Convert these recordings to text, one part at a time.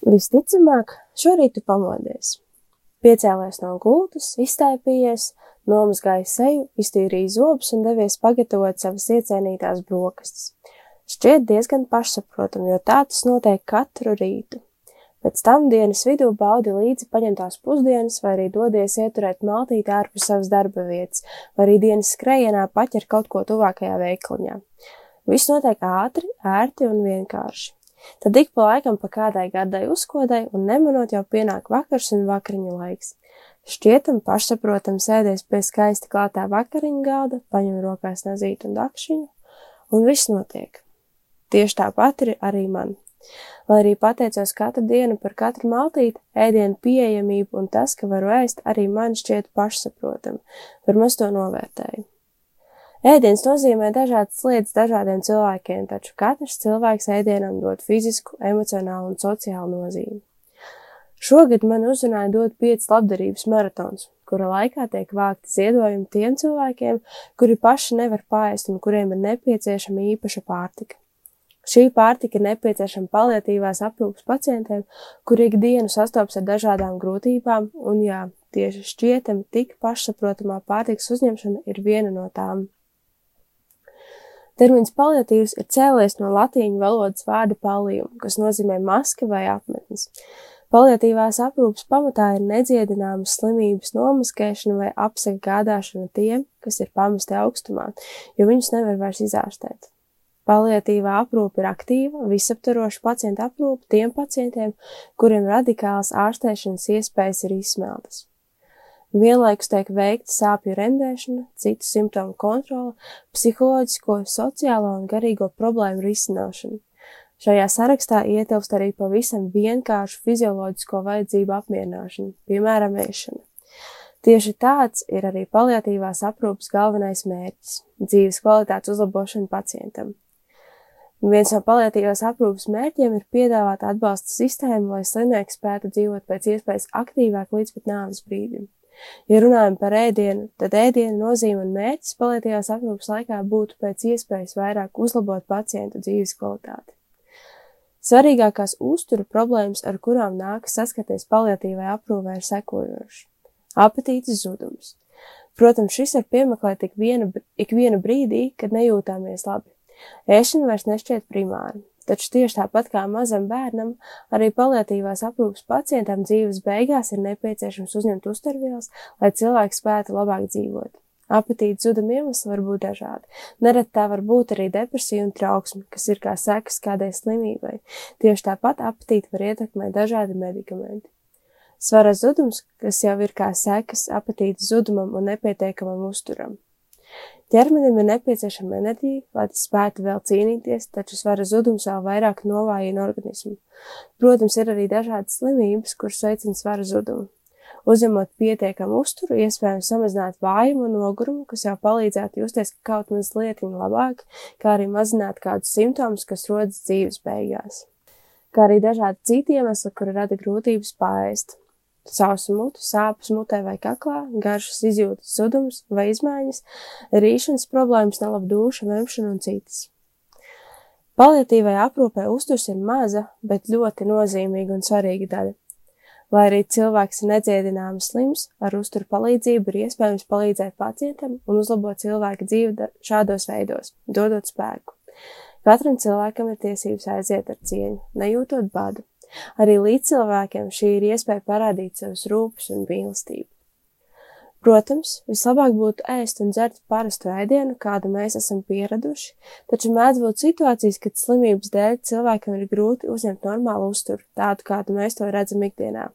Visticamāk, šorīt tu pamodies. Piecēlēs no gultas, iztaipījies, nomazgājis seju, iztīrījis zobus un devies pagatavot savas iecienītās brokastis. Šķiet diezgan pašsaprotam, jo tā tas notiek katru rītu. Pēc tam dienas vidū baudi līdzi paņemtās pusdienas, vai arī dodies ieturēt maltīti ārpus savas darba vietas, vai arī dienas skrejienā paķer kaut ko tuvākajā veikliņā. Viss notiek ātri, ērti un vienkārši. Tad ik pa laikam pa kādai gardai uzkodai un nemanot jau pienāk vakars un vakariņu laiks. Šķietam pašsaprotam sēdies pie skaisti klātā vakariņu galda, paņem rokās nazītu un dakšiņu, un viss notiek. Tieši tāpat ir arī man. Lai arī pateicos katru dienu par katru maltīti, ēdienu pieejamību un tas, ka varu ēst, arī man šķiet pašsaprotam, par maz to novērtēju. Ēdiens nozīmē dažādas lietas dažādiem cilvēkiem, taču katrs cilvēks ēdienam dod fizisku, emocionālu un sociālu nozīmi. Šogad man uzrunāja dot 5 labdarības maratons, kura laikā tiek vākti ziedojumi tiem cilvēkiem, kuri paši nevar pāriest un kuriem ir nepieciešama īpaša pārtika. Šī pārtika ir nepieciešama paliatīvās aprūpas pacientiem, kuri ikdienu sastopas ar dažādām grūtībām, un jā, tieši šķietami tik pašsaprotamā pārtikas uzņemšana ir viena no tām. Termins paliatīvs ir cēlies no latīņu valodas vārda palium, kas nozīmē maska vai apmetnis. Paliatīvās aprūpas pamatā ir nedziedināmas slimības nomaskēšana vai apsaka gādāšana tiem, kas ir pamesti augstumā, jo viņus nevar vairs izārstēt. Paliatīvā aprūpe ir aktīva, visaptvaroša pacienta aprūpe tiem pacientiem, kuriem radikālas ārstēšanas iespējas ir izsmeltas. Vienlaikus tiek veikta sāpju rendēšana, citu simptomu kontrola, psiholoģisko, sociālo un garīgo problēmu risināšana. Šajā sarakstā ietilpst arī pavisam vienkāršu fizioloģisko vajadzību apmierināšana, piemēram, ēšana. Tieši tāds ir arī paliatīvās aprūpas galvenais mērķis - dzīves kvalitātes uzlabošana pacientam. Viens no paliatīvās aprūpas mērķiem ir piedāvāt atbalsta sistēmu, lai slimnieks spētu dzīvot pēc iespējas aktīvāk līdz pat nāves brīdim. Ja runājam par ēdienu, tad ēdienu nozīme un mērķis paliatīvās aprūpas laikā būtu pēc iespējas vairāk uzlabot pacientu dzīves kvalitāti. Svarīgākās uzturu problēmas, ar kurām nākas saskaties paliatīvai aprūpē, ir sekojošas. Apetītes zudums. Protams, šis var piemeklēt ik vienu, ik vienu brīdī, kad nejūtāmies labi. Ēšana vairs nešķiet primāra, taču tieši tāpat kā mazam bērnam, arī paliatīvās aprūpas pacientam dzīves beigās ir nepieciešams uzņemt uzturvielas, lai cilvēks spētu labāk dzīvot. Apetītes zuduma iemesli var būt dažādi. Nereti tā var būt arī depresija un trauksme, kas ir kā sekas kādai slimībai. Tieši tāpat apetīti var ietekmēt dažādi medikamenti. Svara zudums, kas jau ir kā sekas apetītes zudumam un nepietiekamam uzturam. Ķermenim ir nepieciešama enerģija, lai tas spētu vēl cīnīties, taču svara zudums vēl vairāk novājina organismu. Protams, ir arī dažādas slimības, kuras veicina svara zudumu. Uzņemot pietiekamu uzturu, iespējams samazināt vājumu un nogurumu, kas jau palīdzētu justies kaut mazliet labāk, kā arī mazināt kādus simptomus, kas rodas dzīves beigās. Kā arī dažādi citi iemesli, kuri rada grūtības pārēst sausu mutu, sāpes mutē vai kaklā, garšas izjūtas zudums vai izmaiņas, rīšanas problēmas, nelaba dūša, vemšana un citas. Paliatīvai aprūpē uzturs ir maza, bet ļoti nozīmīga un svarīga daļa. Lai arī cilvēks ir nedziedināms slims, ar uzturu palīdzību ir iespējams palīdzēt pacientam un uzlabot cilvēka dzīvi šādos veidos, dodot spēku. Katram cilvēkam ir tiesības aiziet ar cieņu, nejūtot badu, Arī līdzcilvēkiem šī ir iespēja parādīt savus rūpes un mīlestību. Protams, vislabāk būtu ēst un dzert parastu ēdienu, kādu mēs esam pieraduši, taču mēdz būt situācijas, kad slimības dēļ cilvēkam ir grūti uzņemt normālu uzturu, tādu, kādu mēs to redzam ikdienā,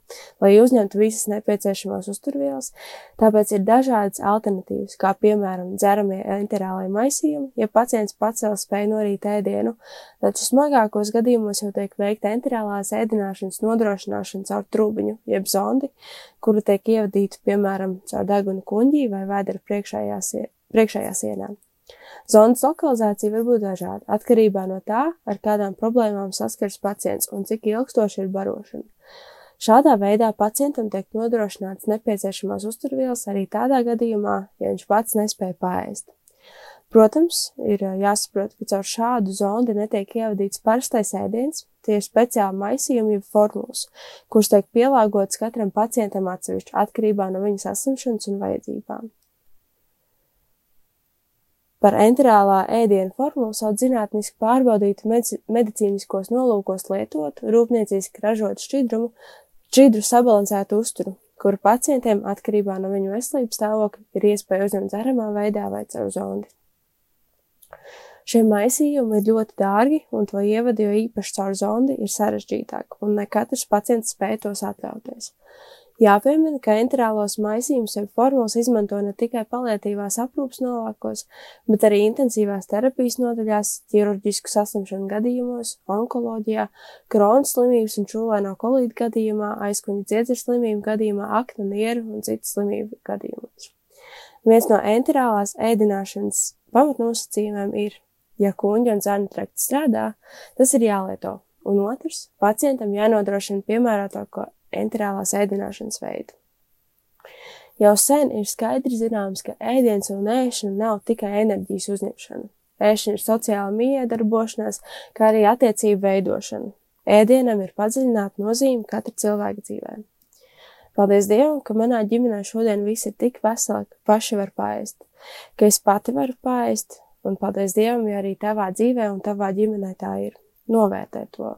lai uzņemtu visas nepieciešamās uzturvielas, tāpēc ir dažādas alternatīvas, kā piemēram dzeramie enterālai maisījumi, ja pacients pats vēl spēj norīt ēdienu, taču smagākos gadījumos jau tiek veikta enterālās ēdināšanas nodrošināšana caur trūbiņu, jeb zondi, kura tiek ievadīta, piemēram, caur deguna kuņģī vai vēdera priekšējā, priekšējā sienā. Zonas lokalizācija var būt dažāda, atkarībā no tā, ar kādām problēmām saskars pacients un cik ilgstoši ir barošana. Šādā veidā pacientam tiek nodrošināts nepieciešamās uzturvielas arī tādā gadījumā, ja viņš pats nespēja pāriest. Protams, ir jāsaprot, ka caur šādu zondi netiek ievadīts parastais ēdiens, tie ir speciāli maisījumi, jeb formulas, kuras tiek pielāgotas katram pacientam atsevišķi atkarībā no viņa saslimšanas un vajadzībām. Par enterālā ēdienu formulu sauc zinātniski pārbaudītu medicīniskos nolūkos lietotu, rūpnieciski ražotu šķidrumu, šķidru sabalansētu uzturu, kuru pacientiem atkarībā no viņu veselības stāvokļa ir iespēja uzņemt dzeramā veidā vai caur zondi. Šie maisījumi ir ļoti dārgi, un to ievadu, jo īpaši caur zondi, ir sarežģītāk, un ne katrs pacients spēj tos atļauties. Jāpiemina, ka enterālos maisījumus vai formulas izmanto ne tikai paliatīvās aprūpas nolākos, bet arī intensīvās terapijas nodaļās, ķirurģisku saslimšanu gadījumos, onkoloģijā, kronas slimības un čūlēno kolīdu gadījumā, aizkuņa dziedzera slimību gadījumā, akna nieru un citu slimību gadījumos. Viens no enterālās ēdināšanas pamatnosacījumiem ir, ja kuņģa un zēna trakts strādā, tas ir jālieto, un otrs - pacientam jānodrošina piemērotāko enterālās ēdināšanas veidu. Jau sen ir skaidri zināms, ka ēdiens un ēšana nav tikai enerģijas uzņemšana. Ēšana ir sociāla miedarbošanās, kā arī attiecību veidošana. Ēdienam ir padziļināta nozīme katra cilvēka dzīvē. Paldies Dievam, ka manā ģimenē šodien viss ir tik veseli, ka paši var paēst, ka es pati varu paēst, un paldies Dievam, ja arī tavā dzīvē un tavā ģimenē tā ir. Novērtē to.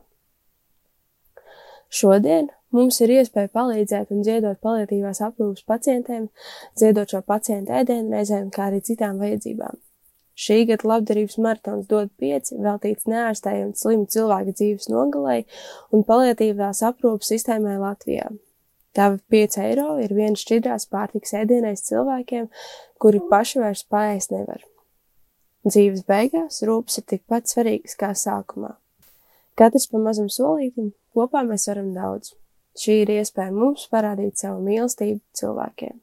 Šodien Mums ir iespēja palīdzēt un ziedot paliatīvās aprūpas pacientiem, ziedot šo pacientu ēdienreizēm, kā arī citām vajadzībām. Šī gada labdarības maratons dod pieci veltīts neārstējami slimu cilvēku dzīves nogalai un paliatīvās aprūpas sistēmai Latvijā. Tava 5 eiro ir viens šķidrās pārtiks ēdienais cilvēkiem, kuri paši vairs paēst nevar. Dzīves beigās rūpes ir tikpat svarīgas kā sākumā. Katrs pa mazam solītim, kopā mēs varam daudz. Šī ir iespēja mums parādīt savu mīlestību cilvēkiem.